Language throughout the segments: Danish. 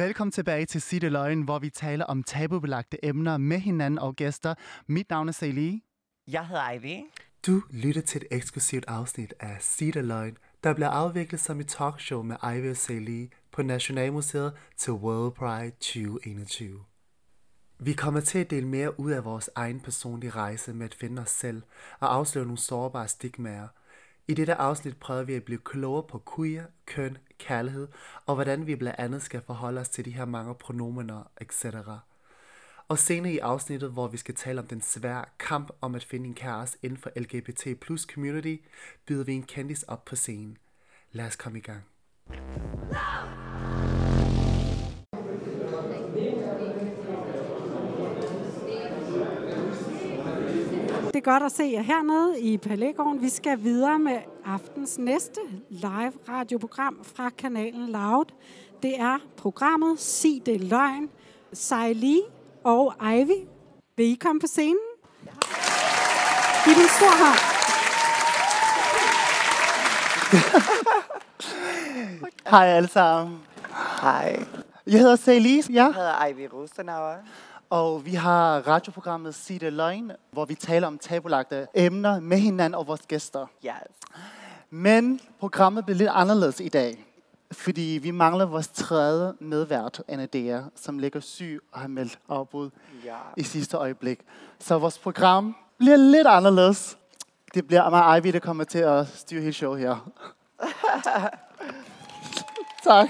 Velkommen tilbage til det Løgn, hvor vi taler om tabubelagte emner med hinanden og gæster. Mit navn er Sally. Jeg hedder Ivy. Du lytter til et eksklusivt afsnit af det Løgn, der bliver afviklet som et talkshow med Ivy og Sally på Nationalmuseet til World Pride 2021. Vi kommer til at dele mere ud af vores egen personlige rejse med at finde os selv og afsløre nogle sårbare stigmaer. I dette afsnit prøver vi at blive klogere på queer, køn, kærlighed og hvordan vi blandt andet skal forholde os til de her mange pronomener, etc. Og senere i afsnittet, hvor vi skal tale om den svære kamp om at finde en kæreste inden for LGBT plus community, byder vi en kendis op på scenen. Lad os komme i gang. Det er godt at se jer hernede i Palægården. Vi skal videre med aftens næste live radioprogram fra kanalen Loud. Det er programmet Sig det løgn. Sejli og Ivy, vil I komme på scenen? Giv dem en stor hånd. Hej alle sammen. Hej. Jeg hedder Sally, ja. Jeg hedder Ivy Rosenauer. Og vi har radioprogrammet Sig det Løgn, hvor vi taler om tabulagte emner med hinanden og vores gæster. Yes. Men programmet bliver lidt anderledes i dag, fordi vi mangler vores tredje medvært, Anadea, som ligger syg og har meldt afbud Ja. i sidste øjeblik. Så vores program bliver lidt anderledes. Det bliver mig og Ivy, der kommer til at styre hele showet her. tak.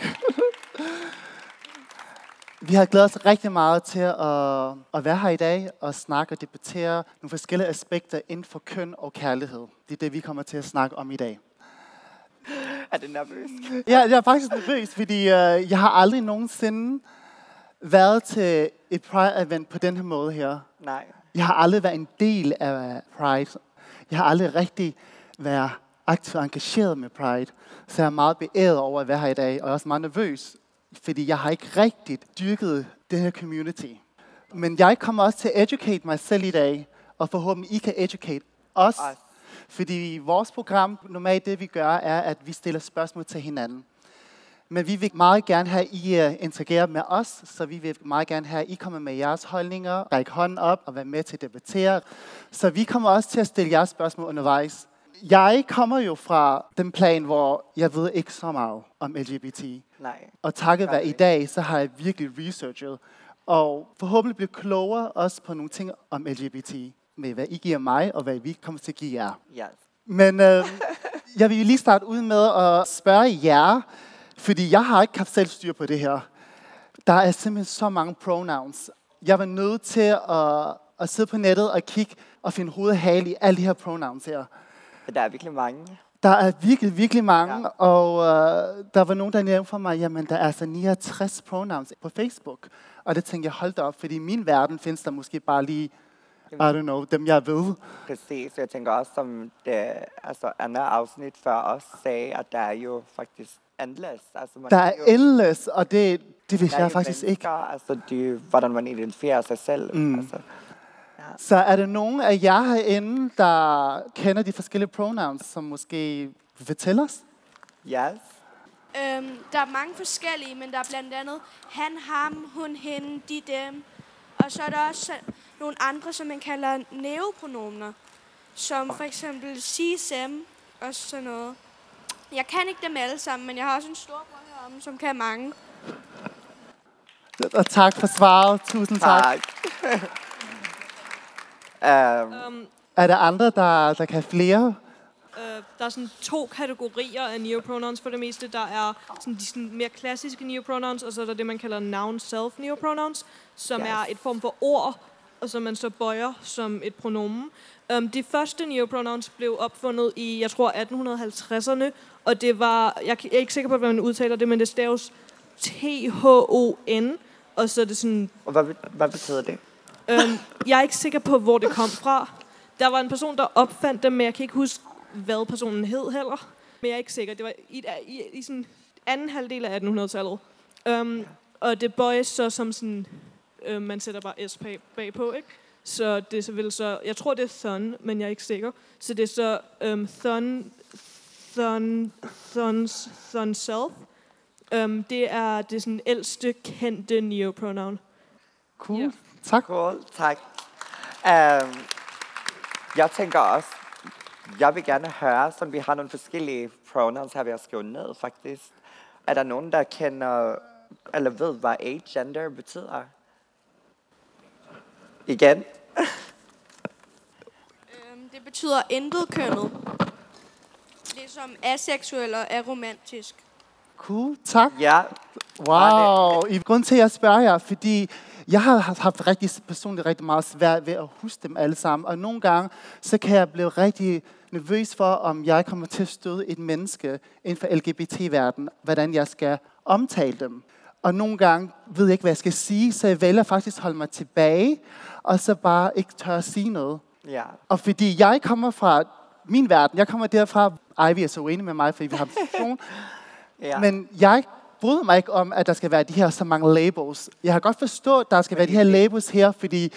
Vi har glædet os rigtig meget til at, at være her i dag og snakke og debattere nogle forskellige aspekter inden for køn og kærlighed. Det er det, vi kommer til at snakke om i dag. Er det nervøs? Ja, jeg er faktisk nervøs, fordi øh, jeg har aldrig nogensinde været til et Pride-event på den her måde her. Nej. Jeg har aldrig været en del af Pride. Jeg har aldrig rigtig været aktivt engageret med Pride. Så jeg er meget beæret over at være her i dag, og jeg er også meget nervøs, fordi jeg har ikke rigtig dyrket det her community. Men jeg kommer også til at educate mig selv i dag, og forhåbentlig I kan educate os. Fordi vores program, normalt det vi gør, er, at vi stiller spørgsmål til hinanden. Men vi vil meget gerne have, at I uh, interagerer med os, så vi vil meget gerne have, at I kommer med jeres holdninger, række hånden op og være med til at debattere. Så vi kommer også til at stille jeres spørgsmål undervejs. Jeg kommer jo fra den plan, hvor jeg ved ikke så meget om LGBT. Nej. Og takket være i dag, så har jeg virkelig researchet. Og forhåbentlig blive klogere også på nogle ting om LGBT. Med hvad I giver mig, og hvad vi kommer til at give jer. Yes. Men øh, jeg vil lige starte ud med at spørge jer, fordi jeg har ikke haft selv styr på det her. Der er simpelthen så mange pronouns. Jeg var nødt til at, at sidde på nettet og kigge og finde hoved og hale i alle de her pronouns her. For der er virkelig mange. Der er virkelig, virkelig mange, Ja. og øh, der var nogen, der nævnte for mig, jamen der er altså 69 pronouns på Facebook. Og det tænkte jeg, hold da op, fordi i min verden findes der måske bare lige, I don't know, dem jeg ved. Præcis. Jeg tænker også, som det altså, andet afsnit før os sagde, at der er jo faktisk endless. Altså, man Der er jo endless, og det, det vidste jeg faktisk ikke. mennesker, Altså, de, hvordan man identificerer sig selv. Mm. Altså, Så er der nogen af jer herinde, der kender de forskellige pronouns, som måske vil fortælle os? yes. Øhm, der er mange forskellige, men der er blandt andet han, ham, hun, hende, de, dem. Og så er der også nogle andre, som man kalder neopronomener. Som for eksempel she, them og sådan noget. Jeg kan ikke dem alle sammen, men jeg har også en stor bror heromme, som kan mange. Og tak for svaret. Tusind tak. tak. Um, Um, Er der andre, der, der kan flere? øh, der er sådan to kategorier af neopronouns for det meste. Der er sådan de sådan mere klassiske neopronouns, og så er der det, man kalder noun-self neopronouns, som Yes. er et form for ord, og som man så bøjer som et pronomen. Um, de første neopronouns blev opfundet i, jeg tror, 1850'erne, og det var, jeg er ikke sikker på, hvordan man udtaler det, men det staves T-H-O-N, og så er det sådan og hvad, hvad betyder det? Øhm, jeg er ikke sikker på, hvor det kom fra. Der var en person, der opfandt det, men jeg kan ikke huske, hvad personen hed heller. Men jeg er ikke sikker. Det var i, i, i sådan anden halvdel af 1800-tallet. Um, og det bøjes så som sådan... Øh, man sætter bare S bag, bagpå, ikke? Så det så vel så... Jeg tror, det er thun, men jeg er ikke sikker. Så det er så um, thun, thun, thuns, thun self. Um, det er det sådan ældste kendte neopronoun. Cool. Ja. Tak. Cool, tak. Um, jeg tænker også, jeg vil gerne høre, som vi har nogle forskellige pronouns her, vi har skrevet ned faktisk. Er der nogen, der kender, eller ved, hvad agender betyder? Igen? Øhm, det betyder intet kønnet. Ligesom aseksuel og aromantisk. Cool. Tak. Ja, Wow. I grund til, at jeg spørger jer, fordi jeg har haft rigtig personligt rigtig meget svært ved at huske dem alle sammen. Og nogle gange, så kan jeg blive rigtig nervøs for, om jeg kommer til at støde et menneske inden for LGBT-verdenen, hvordan jeg skal omtale dem. Og nogle gange ved jeg ikke, hvad jeg skal sige, så jeg vælger faktisk at holde mig tilbage, og så bare ikke tør at sige noget. ja. Og fordi jeg kommer fra min verden, jeg kommer derfra, Ivy er så uenig med mig, fordi vi har en ja. men jeg bryder mig ikke om, at der skal være de her så mange labels. Jeg har godt forstået, at der skal være de her labels her, fordi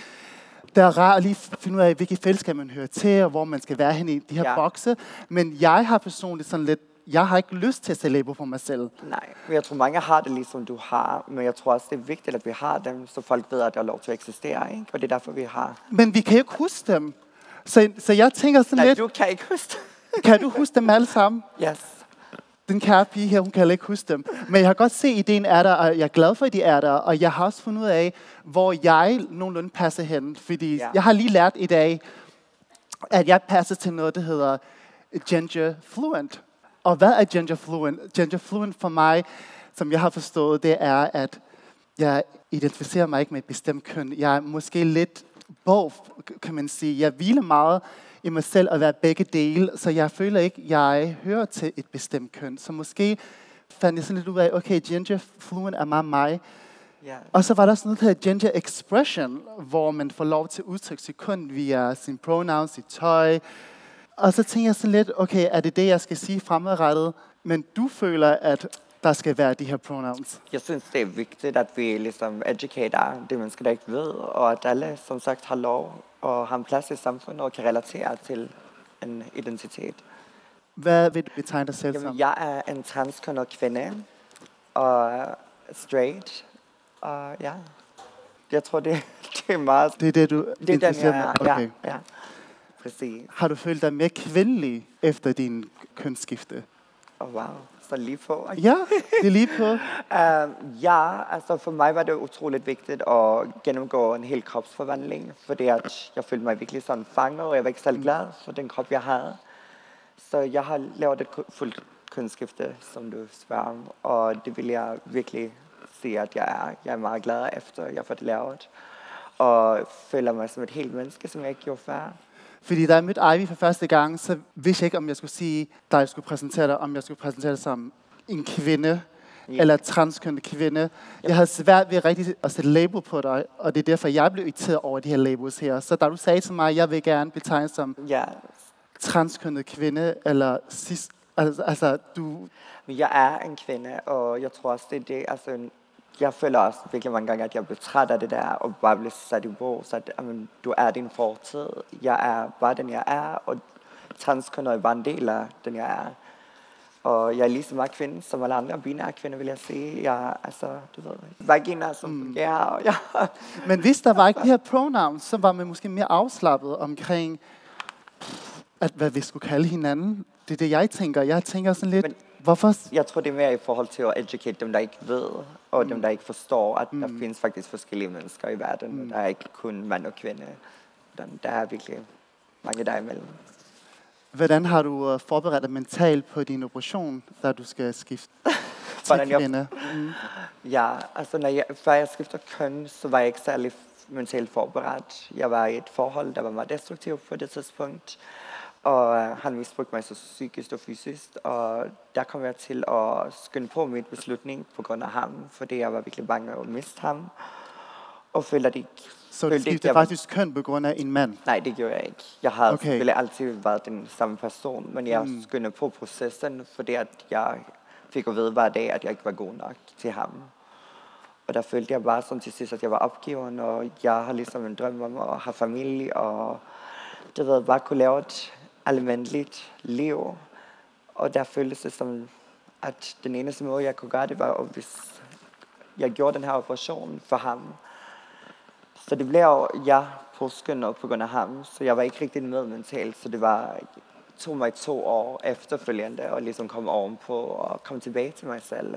det er rart at lige finde ud af, hvilke fællesskab man hører til, og hvor man skal være hen i de her Ja. bokse. Men jeg har personligt sådan lidt, jeg har ikke lyst til at sætte label på mig selv. Nej, men jeg tror, mange har det ligesom du har, men jeg tror også, det er vigtigt, at vi har dem, så folk ved, at der er lov til at eksistere, ikke? Og det er derfor, vi har. Men vi kan jo ikke huske dem. Så, så jeg tænker sådan Nej, lidt, du kan ikke huske kan du huske dem alle sammen? Yes. Den kære pige her, hun kan ikke huske dem. Men jeg har godt se, at ideen er der, og jeg er glad for, at de er der. Og jeg har også fundet ud af, hvor jeg nogenlunde passer hen. Fordi Ja. ja. jeg har lige lært i dag, at jeg passer til noget, der hedder gender fluent. Og hvad er gender fluent? Gender fluent for mig, som jeg har forstået, det er, at jeg identificerer mig ikke med et bestemt køn. Jeg er måske lidt both, kan man sige. Jeg hviler meget i mig selv at være begge dele, så jeg føler ikke, at jeg hører til et bestemt køn. Så måske fandt jeg sådan lidt ud af, okay, gender fluent er meget mig. Ja. Og så var der sådan noget, der hedder gender expression, hvor man får lov til at udtrykke sig kun via sin pronouns, sit tøj. Og så tænker jeg sådan lidt, okay, er det det, jeg skal sige fremadrettet? Men du føler, at der skal være de her pronouns. Jeg synes, det er vigtigt, at vi ligesom educater det mennesker, der ikke ved, og at alle, som sagt, har lov og har en plads i samfundet og kan relatere til en identitet. Hvad vil du betegne dig selv som? jeg er en transkønnet kvinde, og straight, og ja, jeg tror, det, det er meget... Det er det, du Det er den, jeg er. okay. Ja, ja. Præcis. Har du følt dig mere kvindelig efter din kønsskifte? Oh, wow, så lige på. ikke? Ja, det er lige på. Uh, ja, altså for mig var det utroligt vigtigt at gennemgå en hel kropsforvandling, fordi at jeg følte mig virkelig sådan fanget, og jeg var ikke særlig glad for den krop, jeg havde. Så jeg har lavet et fuldt kønsskifte, som du spørger om, og det vil jeg virkelig sige, at jeg er, jeg er meget glad efter, jeg har fået det lavet. Og føler mig som et helt menneske, som jeg ikke gjorde før. Fordi da jeg mødte Ivy for første gang, så vidste jeg ikke, om jeg skulle sige, da jeg skulle præsentere dig, om jeg skulle præsentere dig som en kvinde, ja. eller transkønnet kvinde. Jeg havde svært ved rigtig at sætte label på dig, og det er derfor, jeg blev irriteret over de her labels her. Så da du sagde til mig, at jeg vil gerne betegne som Ja, transkønnet kvinde, eller cis, altså, altså du, jeg er en kvinde, og jeg tror også, det er det. Altså, jeg føler også virkelig mange gange, at jeg bliver træt af det der, og bare bliver sat i bås, at jamen, du er din fortid. Jeg er bare den, jeg er, og transkønnet er bare en del af den, jeg er. Og jeg er lige så meget kvinde som alle andre binære kvinder, vil jeg sige. Jeg altså, du ved, vagina som mm. er, og jeg, Men hvis der var ikke de her pronouns, så var man måske mere afslappet omkring, at hvad vi skulle kalde hinanden. Det er det, jeg tænker. Jeg tænker sådan lidt, Men- hvorfor... jeg tror, det er mere i forhold til at educate dem, der ikke ved, og dem, der ikke forstår, at der findes faktisk forskellige mennesker i verden. Mm. Der er ikke kun mand og kvinde. Der, er virkelig mange der imellem. Hvordan har du uh, forberedt dig mentalt på din operation, da du skal skifte til kvinde? Ja, altså når jeg, før jeg skiftede køn, så var jeg ikke særlig mentalt forberedt. Jeg var i et forhold, der var meget destruktivt på det tidspunkt. Og øh, han misbrugte mig så psykisk og fysisk. Og der kom jeg til at skynde på mit beslutning på grund af ham, fordi jeg var virkelig bange at miste ham. Og følte, at det Så du skiftede jeg faktisk køn på grund af en mand? Nej, det gjorde jeg ikke. Jeg har okay. Selvfølgelig altid været den samme person, men jeg mm. skyndte på processen, fordi at jeg fik at vide hver dag, at jeg ikke var god nok til ham. Og der følte jeg bare som til sidst, at jeg var opgiven, og jeg har ligesom en drøm om at have familie, og du ved, bare kunne lave et almindeligt liv. Og der føltes det som at den eneste måde, jeg kunne gøre det, var, hvis jeg gjorde den her operation for ham. Så det blev jo, jeg påsken og på grund af ham, så jeg var ikke rigtig med mentalt, så det var tog mig to år efterfølgende og ligesom komme ovenpå og komme tilbage til mig selv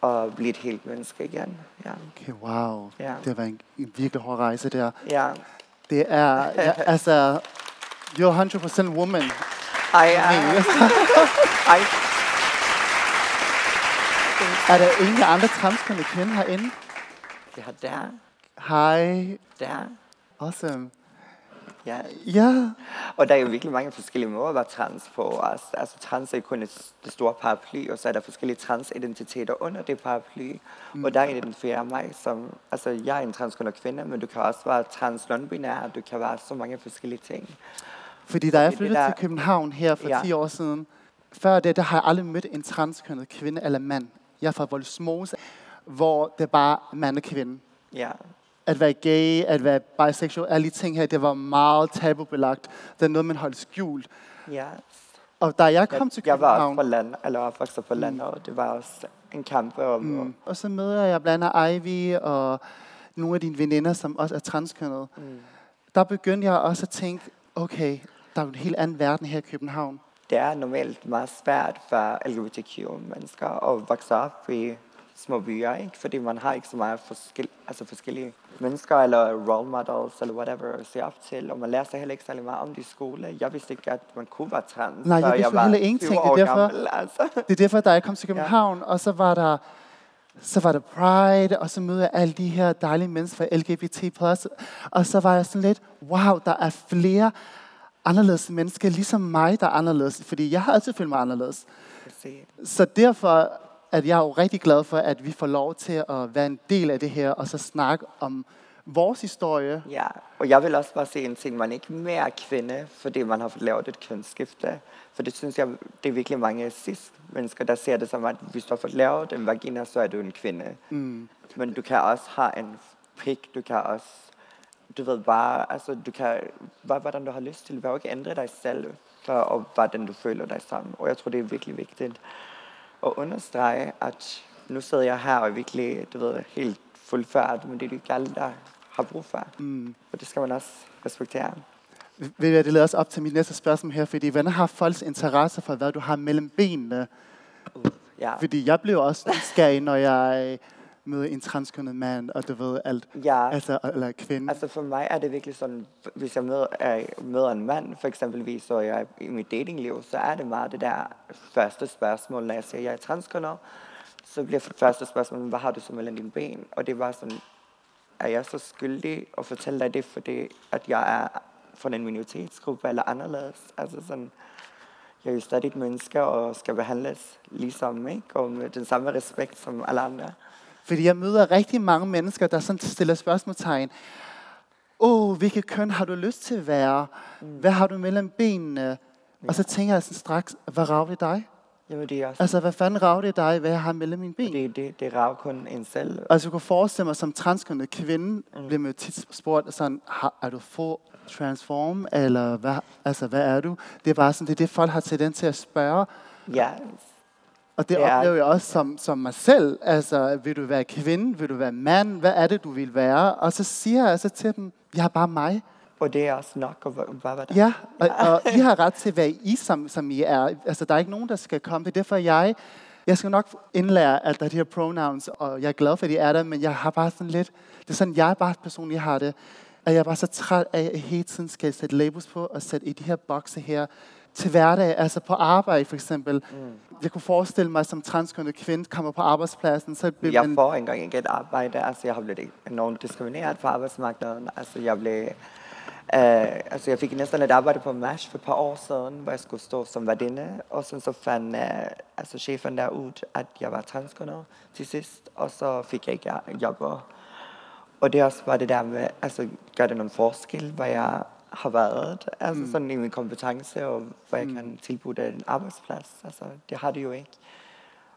og blive et helt menneske igen. Ja. Okay, wow. Ja. Det var en, en virkelig hård rejse der. Ja. Det er, ja, altså, you're 100% woman. Ej, ej, ej. Er der ingen andre transkønnede kvinder herinde? Ja, der, Hej. der. Awesome. Ja. Ja. Og der er jo virkelig mange forskellige måder at være trans på. Altså, altså trans er kun et, det store paraply, og så er der forskellige transidentiteter under det paraply. Mm. Og der identificerer jeg mig som, altså jeg er en transkønnet kvinde, men du kan også være trans non-binær, du kan være så mange forskellige ting. Fordi da jeg flyttede der- til København her for Ja. 10 år siden, før det, der har jeg aldrig mødt en transkønnet kvinde eller mand. Jeg er fra Voldsmose, hvor det er bare mand og kvinde. Ja. At være gay, at være bisexual, alle de ting her, det var meget tabubelagt. Det er noget, man holdt skjult. Ja. Og da jeg kom Jeg, til jeg var også København, på land, eller opvokset på landet, og det var også en kamp om, mm, og så møder jeg blandt andet Ivy og nogle af dine veninder, som også er transkønnede. mm. Der begyndte jeg også at tænke, okay, der er en helt anden verden her i København. det er normalt meget svært for LGBTQ-mennesker at vokse op i små byer, ikke? fordi man har ikke så meget forskel, altså forskellige mennesker eller role models eller whatever at se op til, og man lærer sig heller ikke særlig meget om det i skole. Jeg vidste ikke, at man kunne være trans, Nej, jeg jo var heller ingenting. 20 Det er derfor- gammel, altså. Det er derfor, da jeg kom til København, ja. og så var der så var der Pride, og så mødte jeg alle de her dejlige mennesker fra LGBT+. Og så var jeg sådan lidt, wow, der er flere anderledes mennesker, ligesom mig, der er anderledes. Fordi jeg har altid følt mig anderledes. Så derfor at jeg er jo rigtig glad for, at vi får lov til at være en del af det her, og så snakke om vores historie. Ja, og jeg vil også bare se en ting, man er ikke mere kvinde, fordi man har fået lavet et kønsskifte. For det synes jeg, det er virkelig mange cis mennesker, der ser det som, at hvis du har fået lavet en vagina, så er du en kvinde. Mm. Men du kan også have en pik, du kan også, du ved bare, altså du kan, bare hvordan du har lyst til, du behøver ikke ændre dig selv, for være den, du føler dig som. Og jeg tror, det er virkelig vigtigt at understrege, at nu sidder jeg her og er virkelig, du ved, helt fuldfærdig, men det er det ikke alle, der har brug for. Mm. Og det skal man også respektere. Ved hvad, det leder os op til mit næste spørgsmål her, fordi hvordan har folks interesse for, hvad du har mellem benene? Ja. Fordi jeg bliver også nysgerrig, når jeg møder en transkønnet mand, og du ved alt, ja. altså, eller kvinde. Altså for mig er det virkelig sådan, hvis jeg møder, er, møder en mand, for eksempelvis, og jeg i mit datingliv, så er det meget det der første spørgsmål, når jeg siger, at jeg er transkønnet, så bliver det første spørgsmål, hvad har du så mellem dine ben? Og det var sådan, er jeg så skyldig at fortælle dig det, fordi at jeg er fra en minoritetsgruppe eller anderledes? Altså sådan, jeg er jo stadig et menneske og skal behandles ligesom, ikke? Og med den samme respekt som alle andre. Fordi jeg møder rigtig mange mennesker, der sådan stiller spørgsmålstegn. Åh, oh, hvilket køn har du lyst til at være? Hvad har du mellem benene? Og så tænker jeg sådan straks, hvad rager dig? Jamen det er også, Altså, hvad fanden rager det dig, hvad jeg har mellem mine ben? det, det, det rager kun en selv. Altså, jeg kunne forestille mig, som transkønnet kvinde, mm. bliver man tit spurgt sådan, har, er du for transform, eller hvad, altså, hvad er du? Det er bare sådan, det er det, folk har tendens til at spørge. Ja, Og det Ja. oplever jeg også som, som mig selv. Altså, vil du være kvinde? Vil du være mand? Hvad er det, du vil være? Og så siger jeg altså til dem, jeg er bare mig. Og det er at være- bare være der. Ja, og, og I har ret til at være I, som, som I er. Altså, der er ikke nogen, der skal komme. Det er derfor, jeg... Jeg skal nok indlære, at der er de her pronouns, og jeg er glad for, at de er der, men jeg har bare sådan lidt... Det er sådan, jeg bare personligt har det. At jeg er bare så træt af, at jeg hele tiden skal sætte labels på og sætte i de her bokse her til hverdag. Altså på arbejde for eksempel. Mm. Jeg kunne forestille mig, som transkønnet kvinde kommer på arbejdspladsen, så bliver Jeg man... får ikke engang ikke et arbejde. Altså, jeg har blevet enormt diskrimineret på arbejdsmarkedet. Altså, jeg blev... Uh, altså, jeg fik næsten et arbejde på MASH for et par år siden, hvor jeg skulle stå som værdinde. Og så, så fandt uh, altså, chefen der ud, at jeg var transkønnet til sidst. Og så fik jeg ikke job. Og det også bare det der med, altså, gør det nogen forskel, hvad jeg har været, altså mm. sådan i min kompetence, og hvad jeg kan tilbyde en arbejdsplads. Altså, det har det jo ikke.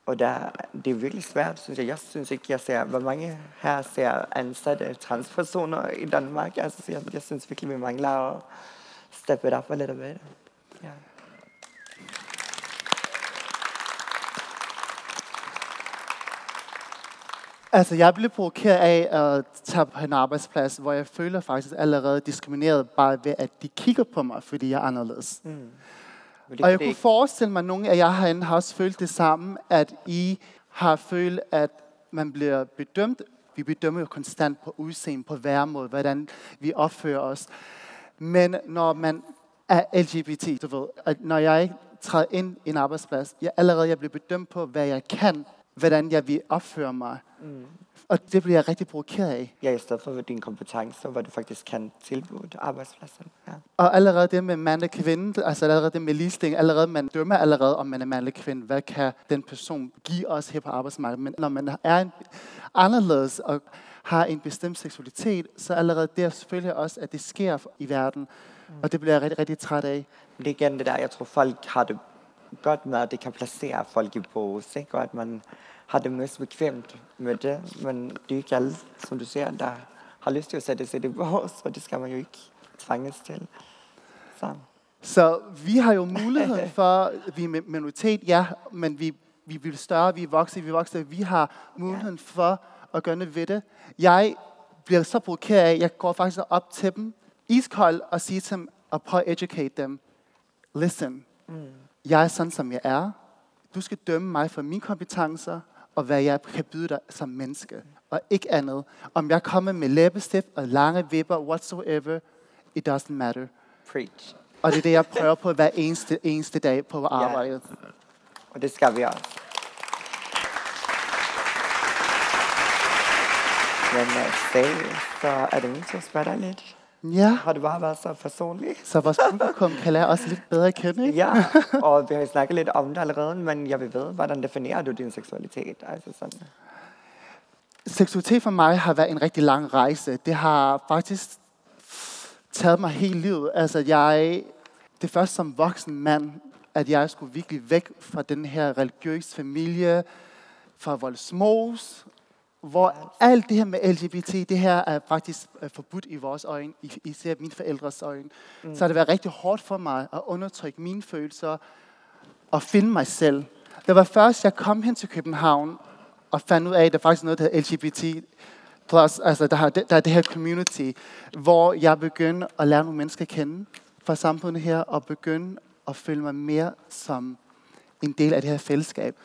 Og der, det er virkelig svært, synes jeg. Jeg synes ikke, jeg ser, hvor mange her ser ansatte transpersoner i Danmark. Altså, jeg, jeg synes virkelig, vi mangler at steppe it up a little bit. Ja. Altså, jeg blev provokeret af at tage på en arbejdsplads, hvor jeg føler faktisk allerede diskrimineret, bare ved at de kigger på mig, fordi jeg er anderledes. Mm. Det, Og jeg det kunne forestille mig, at nogle af jer herinde har også følt det samme, at I har følt, at man bliver bedømt. Vi bedømmer jo konstant på udseende, på væremåde, hvordan vi opfører os. Men når man er LGBT, du ved, at når jeg træder ind i en arbejdsplads, jeg allerede jeg bliver bedømt på, hvad jeg kan, hvordan jeg vil opføre mig. Mm. Og det bliver jeg rigtig provokeret af. Ja, i stedet for dine kompetencer, hvor du faktisk kan tilbyde arbejdspladsen. Ja. Og allerede det med mand og kvinde, altså allerede det med ligestilling, allerede man dømmer allerede, om man er mand eller kvinde. Hvad kan den person give os her på arbejdsmarkedet? Men når man er en, anderledes og har en bestemt seksualitet, så allerede der selvfølgelig også, at det sker i verden. Og det bliver jeg rigtig, rigtig træt af. Men det er igen det der, jeg tror folk har det godt med, at det kan placere folk i bås, ikke? og at man har det mest bekvemt med det. Men det er ikke alle, som du ser, der har lyst til at sætte sig i det og det skal man jo ikke tvanges til. Så. Så vi har jo muligheden for, vi er mi- minoritet, ja, men vi, vi bliver større, vi er voksne, vi er voksne. Vi har muligheden for at gøre noget ved det. Jeg bliver så provokeret af, jeg går faktisk op til dem, iskold, og siger til dem, og prøve at educate dem. Listen, mm. jeg er sådan, som jeg er. Du skal dømme mig for mine kompetencer, og hvad jeg kan byde dig som menneske, og ikke andet. Om jeg kommer med læbestift og lange vipper, whatsoever, it doesn't matter. Preach. Og det er det, jeg prøver på hver eneste, eneste dag på arbejdet. Og det skal vi også. Men uh, stay, så er det min tur at spørge dig lidt. Ja, Har du bare været så personlig? så vores publikum kan lære os lidt bedre at kende, ikke? Ja, og vi har snakket lidt om det allerede, men jeg vil vide, hvordan definerer du din seksualitet? Altså sådan. Seksualitet for mig har været en rigtig lang rejse. Det har faktisk taget mig hele livet. Altså, jeg, det er først som voksen mand, at jeg skulle virkelig væk fra den her religiøse familie, fra Voldsmos, hvor alt det her med LGBT, det her er faktisk øh, forbudt i vores øjne, i- især mine forældres øjne. Mm. Så har det været rigtig hårdt for mig at undertrykke mine følelser og finde mig selv. Det var først, jeg kom hen til København og fandt ud af, at der faktisk er noget, der hedder LGBT+, plus, altså der, har, der er det her community, hvor jeg begyndte at lære nogle mennesker at kende fra samfundet her, og begyndte at føle mig mere som en del af det her fællesskab.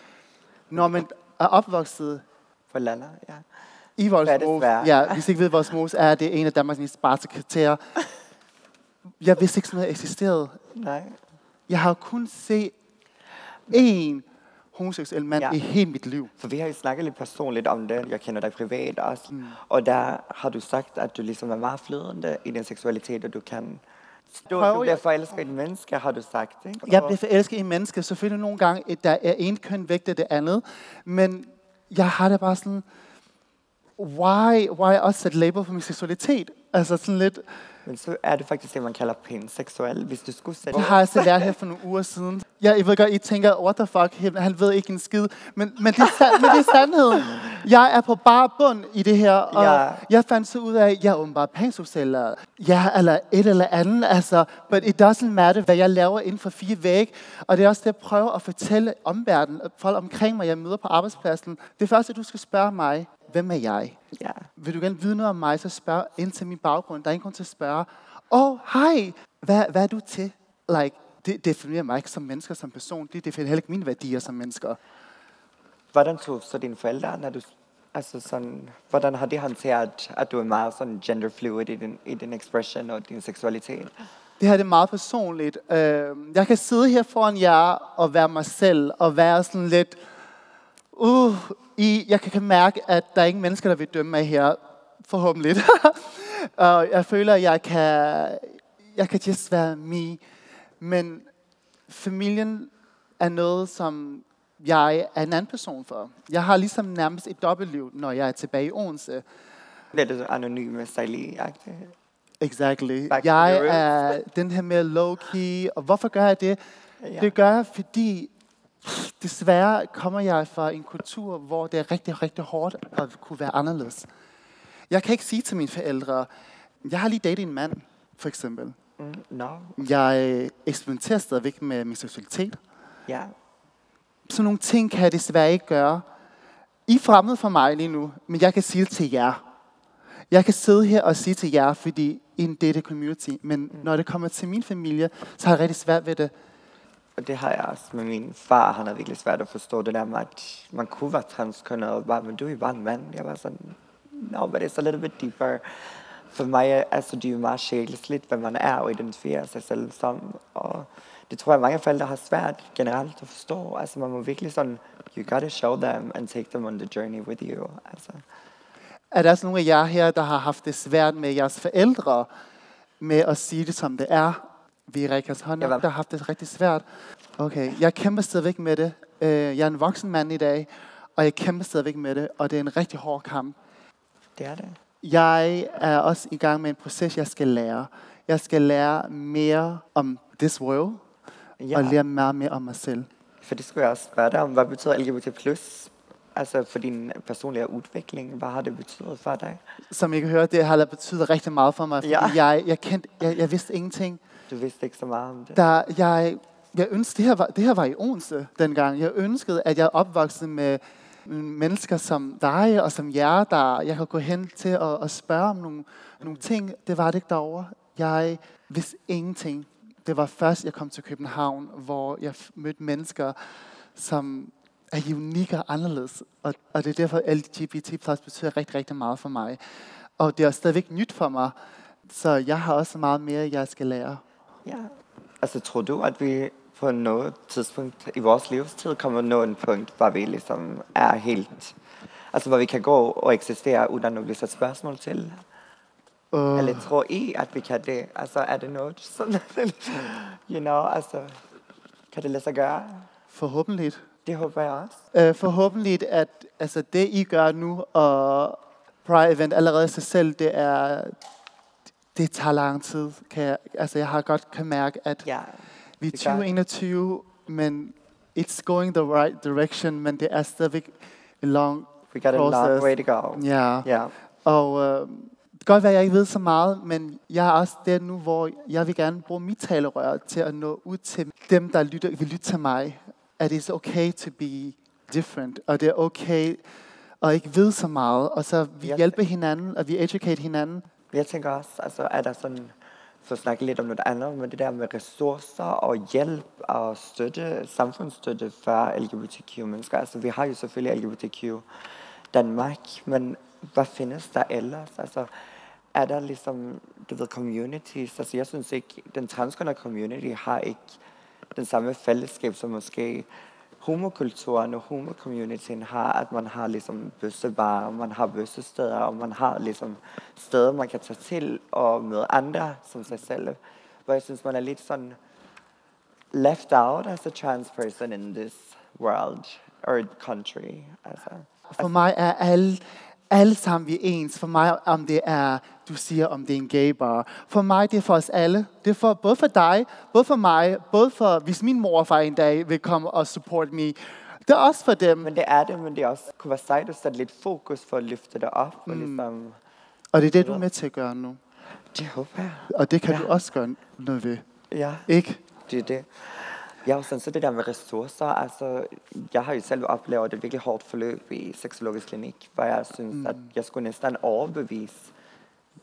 Når man er opvokset For Lalla, ja. i Voldsmose. svært. Ja, hvis I ikke ved, Voldsmose er, det en af Danmarks mest barske kvarterer. Jeg vidste ikke, sådan noget eksisterede. Nej. Jeg har kun set én homoseksuel mand Ja. i hele mit liv. For vi har jo snakket lidt personligt om det. Jeg kender dig privat også. Mm. Og der har du sagt, at du ligesom er meget flydende i din seksualitet, og du kan... Du, Prøver du bliver forelsket i et menneske, har du sagt, ikke? Jeg bliver forelsket i mennesker. Selvfølgelig nogle gange, at der er en køn vægter det andet. Men jeg har det bare sådan, why, why også sætte label på min seksualitet? Altså sådan lidt, men så er det faktisk det, man kalder panseksuel. Hvis du skulle sætte... det har jeg så lært her for nogle uger siden. Jeg, jeg ved godt, I tænker, what the fuck, han- ved ikke en skid. Men, men, det, er, men det er sandheden. Jeg er på bare bund i det her, og Ja. jeg fandt så ud af, at jeg er åbenbart panseksuel, ja, eller et eller andet. Altså, but it doesn't matter, hvad jeg laver inden for fire vægge. Og det er også det, jeg prøver at fortælle omverdenen, folk omkring mig, jeg møder på arbejdspladsen. Det første, du skal spørge mig, hvem er jeg? Ja. Vil du gerne vide noget om mig, så spørg ind til min baggrund. Der er ingen grund til at spørge, åh, oh, hej, hvad, hvad er du til? Like, det definerer mig ikke som mennesker, som person. Det definerer heller ikke mine værdier som mennesker. Hvordan tog så dine forældre, når du... Altså sådan, hvordan har de håndteret, at du er meget sådan genderfluid i din, i din expression og din seksualitet? Det her det er meget personligt. Øh, jeg kan sidde her foran jer og være mig selv, og være sådan lidt... Uh, i, jeg kan, mærke, at der er ingen mennesker, der vil dømme mig her. Forhåbentlig. og jeg føler, at jeg kan, jeg kan just være me. Men familien er noget, som jeg er en anden person for. Jeg har ligesom nærmest et dobbeltliv, når jeg er tilbage i Odense. Det er det anonyme sejli Exactly. Back jeg er den her mere low-key. Og hvorfor gør jeg det? Ja. Det gør jeg, fordi desværre kommer jeg fra en kultur, hvor det er rigtig, rigtig hårdt at kunne være anderledes. Jeg kan ikke sige til mine forældre, jeg har lige datet en mand, for eksempel. Mm, no. Jeg eksperimenterer stadigvæk med min seksualitet. Ja. Sådan nogle ting kan jeg desværre ikke gøre. I er fremmede for mig lige nu, men jeg kan sige det til jer. Jeg kan sidde her og sige til jer, fordi I en dette community, men mm. når det kommer til min familie, så har jeg rigtig svært ved det. Og det har jeg også med min far. Han har virkelig svært at forstå det der med, at man kunne være transkønnet, og bare, men du er bare en mand. Jeg var sådan, no, but it's a little bit deeper. For mig altså, det er jo meget sjælesligt, hvad man er og identificerer sig selv som. Og det tror jeg, mange forældre har svært generelt at forstå. Altså man må virkelig sådan, you gotta show them and take them on the journey with you. Altså. Er der også nogle af jer her, der har haft det svært med jeres forældre, med at sige det, som det er? Vi rækker hånd Ja, der har haft det rigtig svært. Okay, jeg kæmper stadigvæk med det. Øh, Jeg er en voksen mand i dag, og jeg kæmper stadigvæk med det, og det er en rigtig hård kamp. Det er det. Jeg er også i gang med en proces, jeg skal lære. Jeg skal lære mere om this world, Ja, og lære meget mere om mig selv. for det skulle jeg også spørge dig om. Hvad betyder LGBT+, altså for din personlige udvikling? Hvad har det betydet for dig? Som I kan høre, det har betydet rigtig meget for mig, Ja. jeg, jeg, kendte, jeg, jeg vidste ingenting. Du vidste ikke så meget om det. Der, jeg, jeg ønskede, det her, var, det her var i Odense dengang. Jeg ønskede, at jeg opvoksede med mennesker som dig og som jer, der jeg kan gå hen til og, og spørge om nogle, nogle ting. Det var det ikke derovre. Jeg vidste ingenting. Det var først, jeg kom til København, hvor jeg mødte mennesker, som er unikke og anderledes. Og, og det er derfor, LGBT plus betyder rigtig, rigtig meget for mig. Og det er stadigvæk nyt for mig. Så jeg har også meget mere, jeg skal lære. Ja. Altså, tror du, at vi på noget tidspunkt i vores livstid kommer nå en punkt, hvor vi ligesom er helt... Altså, hvor vi kan gå og eksistere, uden at blive sat spørgsmål til? Uh, Eller tror I, at vi kan det? Altså, er det noget sådan... you know, altså... Kan det lade sig gøre? forhåbentlig. Det håber jeg også. Uh, forhåbentlig, at altså, det I gør nu, og Pride Event allerede i sig selv, det er det tager lang tid. Kan jeg, altså, jeg har godt kan mærke, at Ja. vi er det gør det. 2021, men it's going the right direction, men det er stadigvæk en long We got a long Process. way to go. Ja, Ja. og øh, det kan godt være, at jeg ikke ved så meget, men jeg er også der nu, hvor jeg vil gerne bruge mit talerør til at nå ud til dem, der lytter, vil lytte til mig. At it's okay to be different, og det er okay at ikke vide så meget, og så vi Ja. hjælper hinanden, og vi educate hinanden. Jeg tænker også, altså er der sådan, så snakke lidt om noget andet, men det der med ressourcer og hjælp og støtte, samfundsstøtte for LGBTQ-mennesker. Altså vi har jo selvfølgelig LGBTQ Danmark, men hvad findes der ellers? Altså er der ligesom, du ved, communities? Altså jeg synes ikke, den transkønnede community har ikke den samme fællesskab, som måske homokulturen og homocommunityen har, at man har ligesom bøssebarer, man har bøssesteder, og man har ligesom steder, man kan tage til og møde andre som sig selv. Hvor jeg synes, man er lidt sådan left out as a trans person in this world or country. Altså, For mig er alle, alle sammen vi er ens. For mig, om det er, du siger, om det er en gay bar. For mig, det er for os alle. Det er for, både for dig, både for mig, både for, hvis min mor og far en dag vil komme og support me. Det er også for dem. men det er det, men det er også kunne være sejt at sætte lidt fokus for at løfte det op. Og ligesom, Og det er det, du er med til at gøre nu. det håber jeg. Og det kan Ja. du også gøre noget ved. Ja. Ikke? Det er det. Ja, og sådan så det der med ressourcer, altså, jeg har jo selv oplevet et virkelig hårdt forløb i seksologisk klinik, hvor jeg synes, mm. at jeg skulle næsten overbevise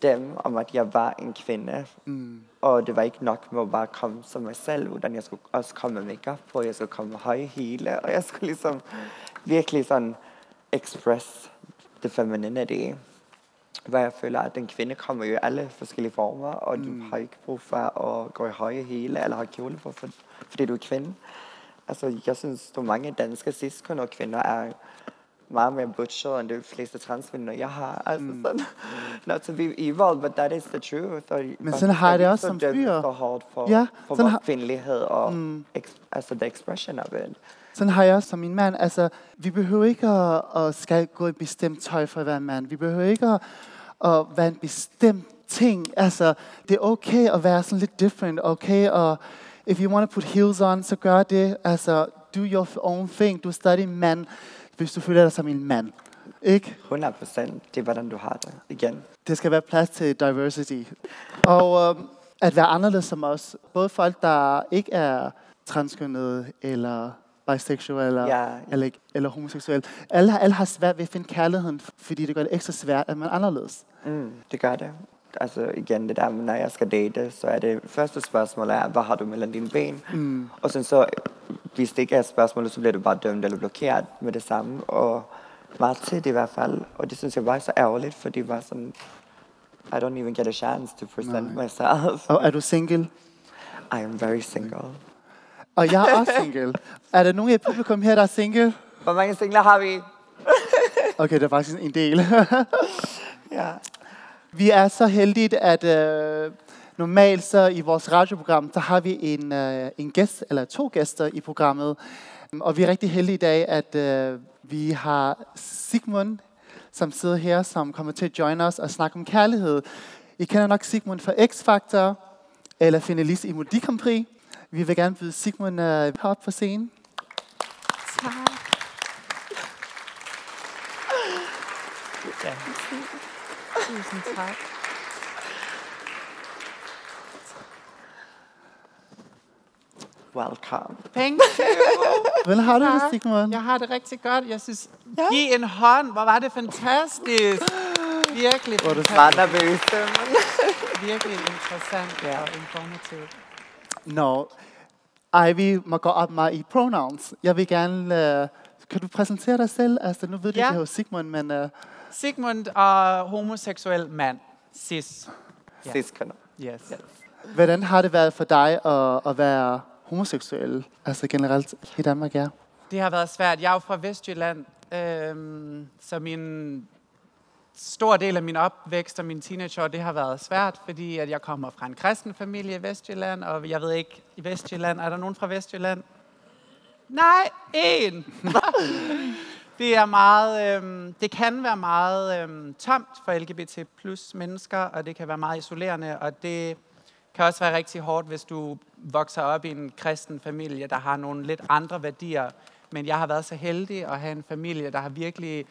dem om, at jeg var en kvinde. Mm. Og det var ikke nok med at bare komme som mig selv, utan jeg skulle også komme med makeup på, jeg skulle komme med høje hele, og jeg skulle ligesom virkelig sådan express the femininity. Hvor jeg føler, at den kvinde kommer jo i alle forskellige former, og du har ikke brug for at gå i høje hele, eller have kjole på, for, fordi du er kvinde. Altså, jeg synes, at mange danske cis-kønnede kvinder er meget mere butcher, end de fleste transkvinder, jeg har. Altså, mm. sådan, not to be evil, but that is the truth. Og, Men og sådan har jeg det også så som fyr. Så hårdt for, Ja, for vores har- kvindelighed og mm. ex, altså the expression of it. Sådan har jeg også som min mand. Altså, vi behøver ikke at, at skal gå i bestemt tøj for at være en mand. Vi behøver ikke at, at være en bestemt ting. Altså, det er okay at være sådan lidt different. Okay, og if you want to put heels on, så gør det. Altså, do your own thing. Du er stadig mand, hvis du føler dig som en mand. Ikke? 100 procent, det er, hvordan du har det. Igen. Det skal være plads til diversity. Og øhm, at være anderledes som os. Både folk, der ikke er transkønnede eller bisexuel eller, Ja. eller, eller homoseksuel. Alle, alle har svært ved at finde kærligheden, fordi det gør det ekstra svært, at man er anderledes. Mm, det gør det. Altså igen, det der når jeg skal date, så er det første spørgsmål er, hvad har du mellem dine ben? Mm. Og sådan så, hvis det ikke er spørgsmålet, så bliver du bare dømt eller blokeret med det samme. Og meget tit i hvert fald. Og det synes jeg var så ærgerligt, fordi det var sådan, I don't even get a chance to present Nej. myself. Og er du single? I am very single. Og jeg er også single. Er der nogen i publikum her, der er single? Hvor mange singler har vi? Okay, det er faktisk en del. Ja. Vi er så heldige, at øh, normalt så i vores radioprogram, så har vi en, øh, en gæst, eller to gæster i programmet. Og vi er rigtig heldige i dag, at øh, vi har Sigmund, som sidder her, som kommer til at join os og snakke om kærlighed. I kender nok Sigmund fra X-Factor, eller finalist i Melodi Grand Prix. Vi vil gerne byde Sigmund øh, op på scenen. Tak. Tusind tak. Welcome. Thank you. Hvordan har du det. Sigmund? Jeg har det rigtig godt. Jeg synes, giv en hånd. Hvor var det fantastisk. Virkelig Hvor er du fantastisk. meget nervøs. Virkelig interessant Ja. og informativt. Nå, Ivy må gå op meget i pronouns. Jeg vil gerne... Øh, kan du præsentere dig selv? Altså, nu ved du, Ja. det er jo Sigmund, men... Øh, Sigmund og homoseksuel mand. Cis. Ja. Cis-kønner. Yes. hvordan har det været for dig at, at være homoseksuel? Altså generelt i Danmark, ja. Det har været svært. Jeg er jo fra Vestjylland, øhm, så min stor del af min opvækst og min teenageår, det har været svært, fordi at jeg kommer fra en kristen familie i Vestjylland, og jeg ved ikke, i Vestjylland, er der nogen fra Vestjylland? Nej, en! det er meget, øhm, det kan være meget øhm, tomt for LGBT plus mennesker, og det kan være meget isolerende, og det kan også være rigtig hårdt, hvis du vokser op i en kristen familie, der har nogle lidt andre værdier. Men jeg har været så heldig at have en familie, der har virkelig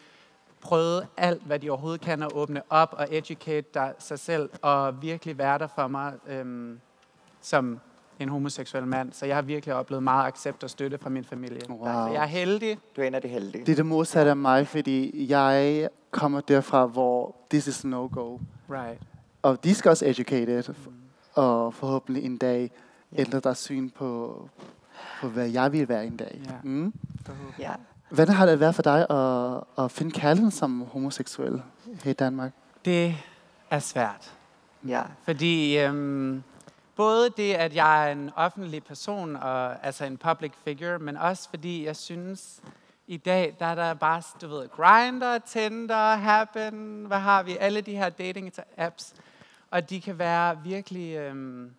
prøvet alt, hvad de overhovedet kan at åbne op og educate der, sig selv, og virkelig være der for mig øhm, som en homoseksuel mand. Så jeg har virkelig oplevet meget accept og støtte fra min familie. Wow. Så jeg er heldig. Du er en af de heldige. Det er det modsatte af mig, fordi jeg kommer derfra, hvor this is no-go. Right. Og de skal også educated, og forhåbentlig en dag ændre deres syn på, på, hvad jeg vil være en dag. Ja. Mm. Ja. Hvordan har det været for dig at, at finde kærligheden som homoseksuel her i Danmark? Det er svært. Ja. Fordi øhm, både det, at jeg er en offentlig person, og, altså en public figure, men også fordi jeg synes, i dag, der er der bare, du ved, Grindr, Tinder, Happen, hvad har vi, alle de her dating apps. Og de kan være virkelig, øhm,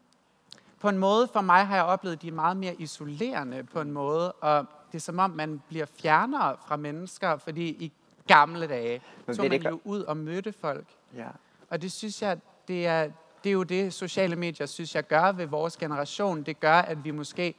på en måde, for mig har jeg oplevet, de er meget mere isolerende på en måde, og det er som om, man bliver fjernere fra mennesker, fordi i gamle dage, Men bliver man det jo ud og mødte folk. Ja. Og det synes jeg, det er, det er jo det, sociale medier synes jeg gør ved vores generation. Det gør, at vi måske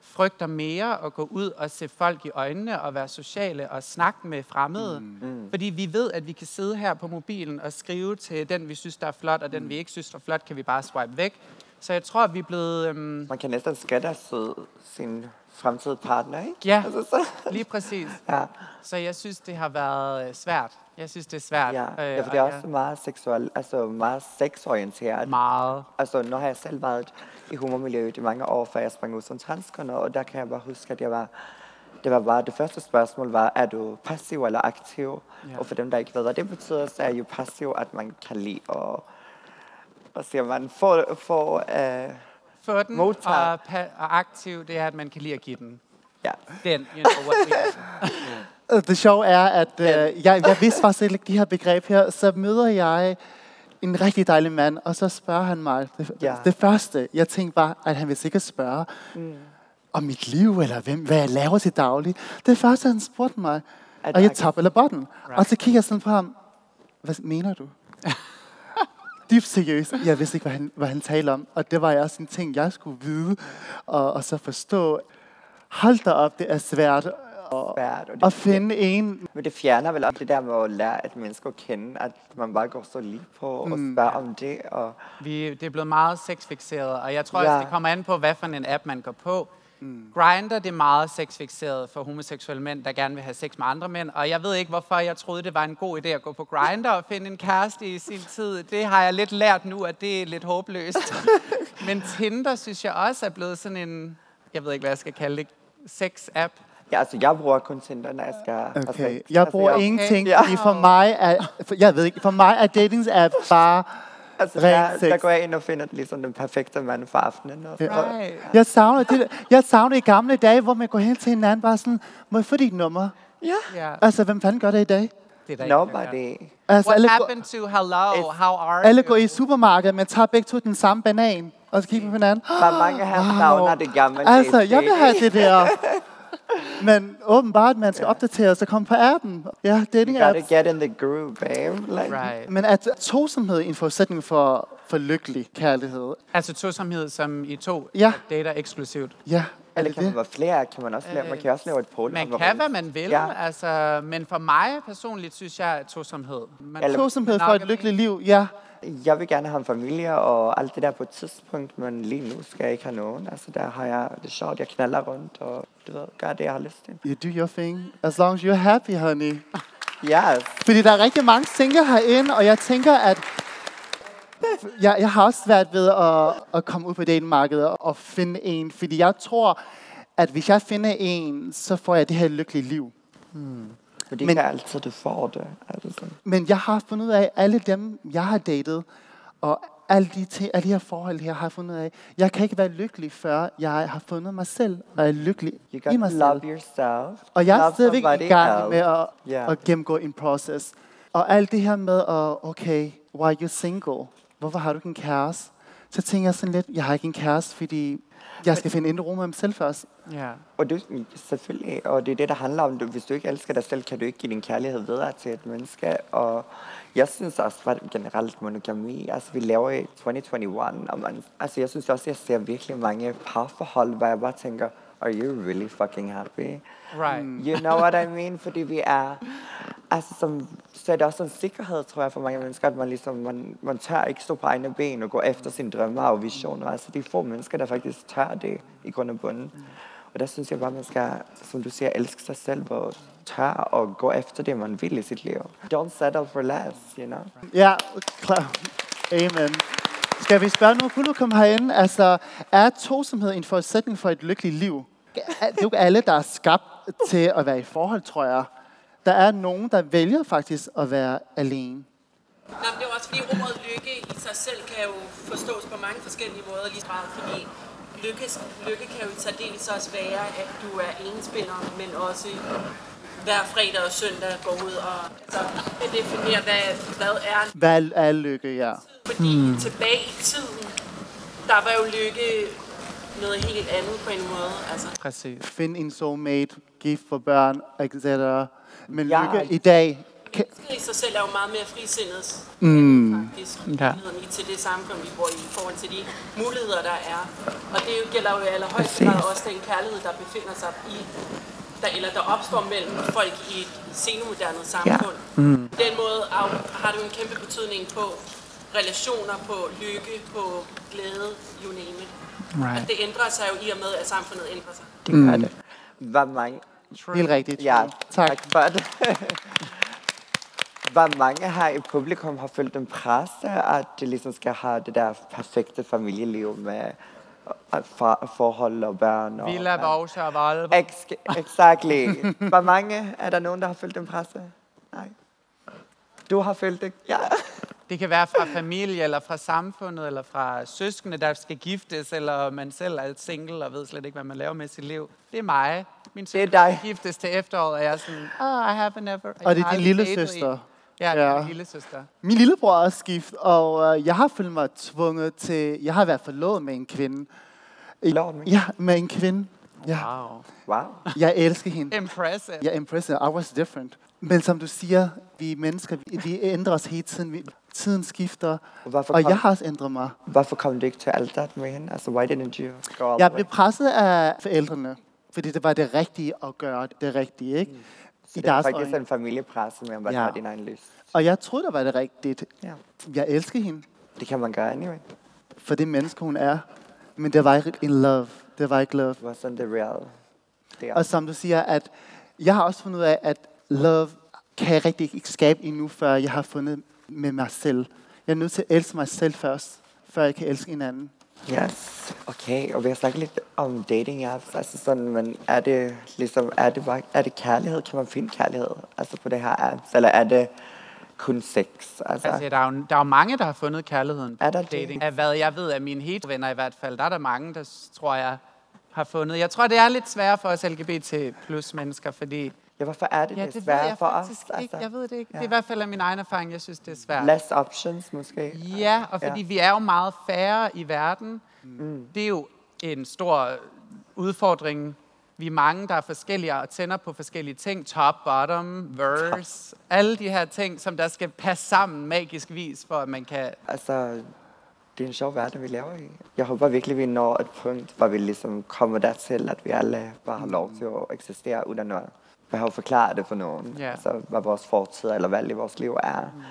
frygter mere at gå ud og se folk i øjnene og være sociale og snakke med fremmede. Mm. Fordi vi ved, at vi kan sidde her på mobilen og skrive til den, vi synes, der er flot, og den, vi ikke synes, der er flot, kan vi bare swipe væk. Så jeg tror, at vi er blevet... Øhm, Man kan næsten skræddersy sin fremtidige partner, ikke? ja, Altså, så. lige præcis. Ja. Så jeg synes, det har været øh, svært. Jeg synes, det er svært. Ja. øh, ja, for det er og også meget seksuelt, altså meget sexorienteret. meget. Altså, nu har jeg selv været i humormiljøet i mange år, før jeg sprang ud som transkønner, og der kan jeg bare huske, at jeg var, det var bare, det første spørgsmål var, er du passiv eller aktiv? Ja. Og for dem, der ikke ved, hvad det betyder, så er jo passiv, at man kan lide og, hvad siger man, få, få øh, Få den og, pa- og aktiv, det er, at man kan lide at give den. ja, Den, you know what we Øh, Det sjove er, at øh, jeg, jeg vidste faktisk ikke de her begreb her, så møder jeg en rigtig dejlig mand, og så spørger han mig. Det, Ja. det første, jeg tænkte bare, at han vil sikkert spørge mm. om mit liv, eller hvem, hvad jeg laver til daglig. Det første, han spurgte mig, Er er jeg det top eller bottom? Right. Og så kigger jeg sådan på ham, hvad mener du? Dybt seriøst. Jeg vidste ikke, hvad han, hvad han talte om. Og det var også en ting, jeg skulle vide, og, og så forstå. Hold da op, det er svært at, svært. Og at det, finde en, men det fjerner vel også det der med at lære et menneske at kende, at man bare går så lige på og spørger om det. Og, Vi, det er blevet meget sexfixeret, og jeg tror Ja. også, det kommer an på, hvad for en app man går på. Mm. Grindr, det er meget sexfixeret for homoseksuelle mænd, der gerne vil have sex med andre mænd. Og jeg ved ikke, hvorfor jeg troede, det var en god idé at gå på Grindr og finde en kæreste i sin tid. Det har jeg lidt lært nu, at det er lidt håbløst. Men Tinder synes jeg også er blevet sådan en, jeg ved ikke, hvad jeg skal kalde det, sex-app. Ja, altså jeg bruger kun Tinder, når jeg skal... Okay. Altså, Jeg bruger altså, ingenting, Ja. fordi for mig er, for, jeg ved ikke, for mig er datingsapp bare Altså, der, sex. der går jeg ind og finder ligesom den perfekte mand for aftenen. Og, og, Right. Jeg savner, det, jeg savner i gamle dage, hvor man går hen til hinanden bare sådan, må jeg få dit nummer? Ja, Altså, hvem fanden gør det i dag? det er der der nobody. Altså, What alle, går, happened to hello, It's- how are alle you? går i supermarkedet, men tager begge to den samme banan, og så kigger på hinanden. Hvor mange her savner det gamle Altså, jeg vil have det der. Men åbenbart, man skal opdatere sig og komme på appen. Ja, dating You gotta apps. get in the groove, babe. Like, Right. Men at tosomhed er en forudsætning for, for lykkelig kærlighed. Altså tosomhed, som I to Ja. dater eksklusivt. Ja, er Eller det kan man være flere? Kan man også lave, man kan også lave et pol. Man kan, hvad man vil, ja. altså, men for mig personligt synes jeg, at tosomhed. Man, Eller- Tosomhed for et lykkeligt liv, ja. Jeg vil gerne have en familie og alt det der på et tidspunkt, men lige nu skal jeg ikke have nogen. Altså, der har jeg det sjovt, jeg knaller rundt, og du ved, gør det, jeg har lyst til. You do your thing, as long as you're happy, honey. Yes. Fordi der er rigtig mange single herinde, og jeg tænker, at jeg, jeg har også svært ved at, at komme ud på datingmarkedet og finde en, fordi jeg tror, at hvis jeg finder en, så får jeg det her lykkelige liv. Men det Men- men, kan altid, du får det. Altså. Men jeg har fundet ud af, alle dem, jeg har datet, og alle de, ting, alle de her forhold her, har jeg fundet ud af, jeg kan ikke være lykkelig, før jeg har fundet mig selv, og er lykkelig You i mig selv. love yourself. Og jeg er stadigvæk i gang med else. at, Ja. at gennemgå en proces. Og alt det her med, at, okay, why you single? Hvorfor har du ikke en kæreste? Så tænker jeg sådan lidt, jeg har ikke en kæreste, fordi jeg skal finde ind i rum med mig selv først. Ja. Og du, selvfølgelig, og det er det, der handler om, du, hvis du ikke elsker dig selv, kan du ikke give din kærlighed videre til et menneske. Og jeg synes også bare generelt monogami, altså vi lever i 2021, og man, altså jeg synes også, jeg ser virkelig mange parforhold, hvor jeg bare tænker, are you really fucking happy? Right. You know what I mean? Fordi vi er, altså som, så er det også en sikkerhed, tror jeg, for mange mennesker, at man ligesom, man, man tør ikke stå på egne ben og gå efter sine drømme og visioner. Altså de få mennesker, der faktisk tør det i grund og bunden. Og der synes jeg bare, man skal, som du siger, elske sig selv og tør og gå efter det, man vil i sit liv. Don't settle for less, you know? Ja, klar. Amen. Skal vi spørge nu publikum herinde, altså, er tosomhed en forudsætning for et lykkeligt liv? Det er jo ikke alle, der er skabt til at være i forhold, tror jeg. Der er nogen, der vælger faktisk at være alene. Nå, men det er også fordi ordet lykke i sig selv kan jo forstås på mange forskellige måder lige meget, fordi lykke, lykke kan jo i særdeles også være, at du er enspænder, men også hver fredag og søndag går ud og så definerer, hvad, hvad er Hvad er lykke, ja. Fordi hmm. tilbage i tiden, der var jo lykke noget helt andet på en måde. Altså, Præcis. Find en soulmate, gift for børn, etc. Men Ja. lykke i dag... Kan, det i sig selv er jo meget mere frisindet mm, faktisk Ja. ja. til det samfund, vi bor i, i forhold til de muligheder, der er. Og det jo gælder jo i allerhøjeste grad også den kærlighed, der befinder sig i, der, eller der opstår mellem folk i et senmoderne samfund. Ja. Mm. Den måde har det jo en kæmpe betydning på relationer, på lykke, på glæde, you name it. Right. Det ændrer sig jo i og med, at samfundet ændrer sig. Det gør det. Hvor mange, helt rigtigt. Ja, Tak. tak for det. Hvor mange her i publikum har følt en pres at de ligesom skal have det der perfekte familieliv med øh, for, forhold og børn? Og, Villa, Borgsjø og Volvo. Ex- exactly. Hvor mange er der nogen, der har følt en pres? Nej. Du har følt det? Ja. Det kan være fra familie, eller fra samfundet, eller fra søskende, der skal giftes, eller man selv er single og ved slet ikke, hvad man laver med sit liv. Det er mig. Min Det er søster dig. skal giftes til efteråret, og jeg er sådan, oh, I have never... Og det er din lille søster. Ja, det er Ja. min lille søster. Min lillebror er også gift, og øh, jeg har følt mig tvunget til... Jeg har været forlovet med en kvinde. Forlovet med? Ja, med en kvinde. Ja, Wow. Wow. jeg elsker hende. Impressive. Jeg er impressed. I was different. Men som du siger, vi er mennesker, vi, vi ændrer os hele tiden. Vi, tiden skifter. Hvorfor Og kom, jeg har også ændret mig. hvorfor kom du ikke til alteret med hende? Altså, why didn't you go all Jeg blev presset af forældrene, fordi det var det rigtige at gøre det rigtige, ikke? Så I det er faktisk øjne. en familiepres, men man Ja. har din egen lyst. Og jeg troede, det var det rigtige. Ja. Jeg elsker hende, Det kan man gøre anyway. for det menneske, hun er. Men det var ikke in love. Det var ikke love. Det var sådan det real. Der. Og som du siger, at jeg har også fundet ud af, at love kan jeg rigtig ikke skabe endnu, før jeg har fundet med mig selv. Jeg er nødt til at elske mig selv først, før jeg kan elske en anden. Yes, okay. Og vi har snakket lidt om dating apps. Altså sådan, men er det ligesom, er det, bare, er det kærlighed? Kan man finde kærlighed? Altså på det her apps? Eller er det kun sex? Altså, Altså, der er, jo, der er jo mange, der har fundet kærligheden på Er der dating. Af hvad jeg ved af mine hetero-venner i hvert fald, der er der mange, der tror jeg har fundet. Jeg tror, det er lidt sværere for os LGBT plus mennesker, fordi... ja, hvorfor er det, Ja, det, det svært for os? ikke. Altså, Jeg ved det ikke. ja. Det er i hvert fald af min egen erfaring, jeg synes, det er svært. Less options måske? Ja, og fordi Ja. vi er jo meget færre i verden. Mm. Det er jo en stor udfordring. Vi er mange, der er forskellige og tænder på forskellige ting. Top, bottom, verse. Alle de her ting, som der skal passe sammen magisk vis, for at man kan... Altså, det er en sjov verden, vi lever i. Jeg håber virkelig, vi når et punkt, hvor vi ligesom kommer dertil, at vi alle bare har lov til at eksistere, uden at behøve at forklare det for nogen. Ja. Altså, hvad vores fortid eller valg i vores liv er. Mm.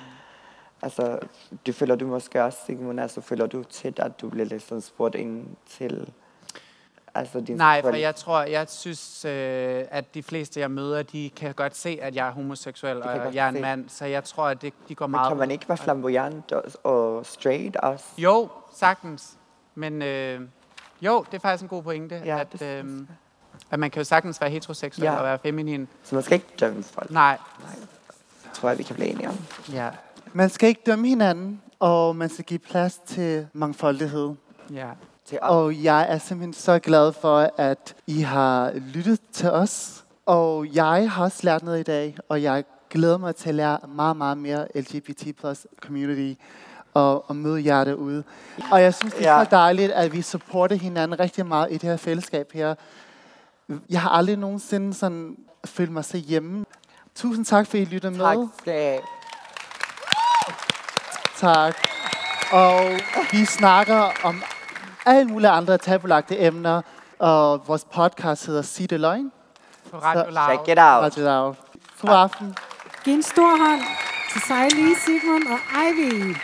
Altså, det føler du måske også, Sigmund, altså føler du tit, at du bliver ligesom spurgt ind til altså, din Nej, for jeg tror, jeg synes, øh, at de fleste, jeg møder, de kan godt se, at jeg er homoseksuel, og jeg er en se. mand. Så jeg tror, at det, de går Men meget... kan man ikke være flamboyant og, og straight også? Jo, sagtens. Men øh, jo, det er faktisk en god pointe, Ja, at, det øh. At man kan jo sagtens være heteroseksuel Ja. og være feminin. Så man skal ikke dømme folk, Nej, tror jeg, vi kan blive enige om. ja, Man skal ikke dømme hinanden, og man skal give plads til mangfoldighed. ja. Til os. Og jeg er simpelthen så glad for, at I har lyttet til os. Og jeg har også lært noget i dag, og jeg glæder mig til at lære meget, meget mere LGBT plus community og, og møde jer derude. Og jeg synes, det er Ja. så dejligt, at vi supporter hinanden rigtig meget i det her fællesskab her. Jeg har aldrig nogensinde sådan følt mig så hjemme. Tusind tak, for I lytter med. Tak skal I have. Tak. Og vi snakker om alle mulige andre tabulagte emner, og vores podcast hedder Sig det løgn. På Radio Loud. Check it out. Radio Loud. God aften. Giv en stor hånd til Sejli, Sigmund og Ivy.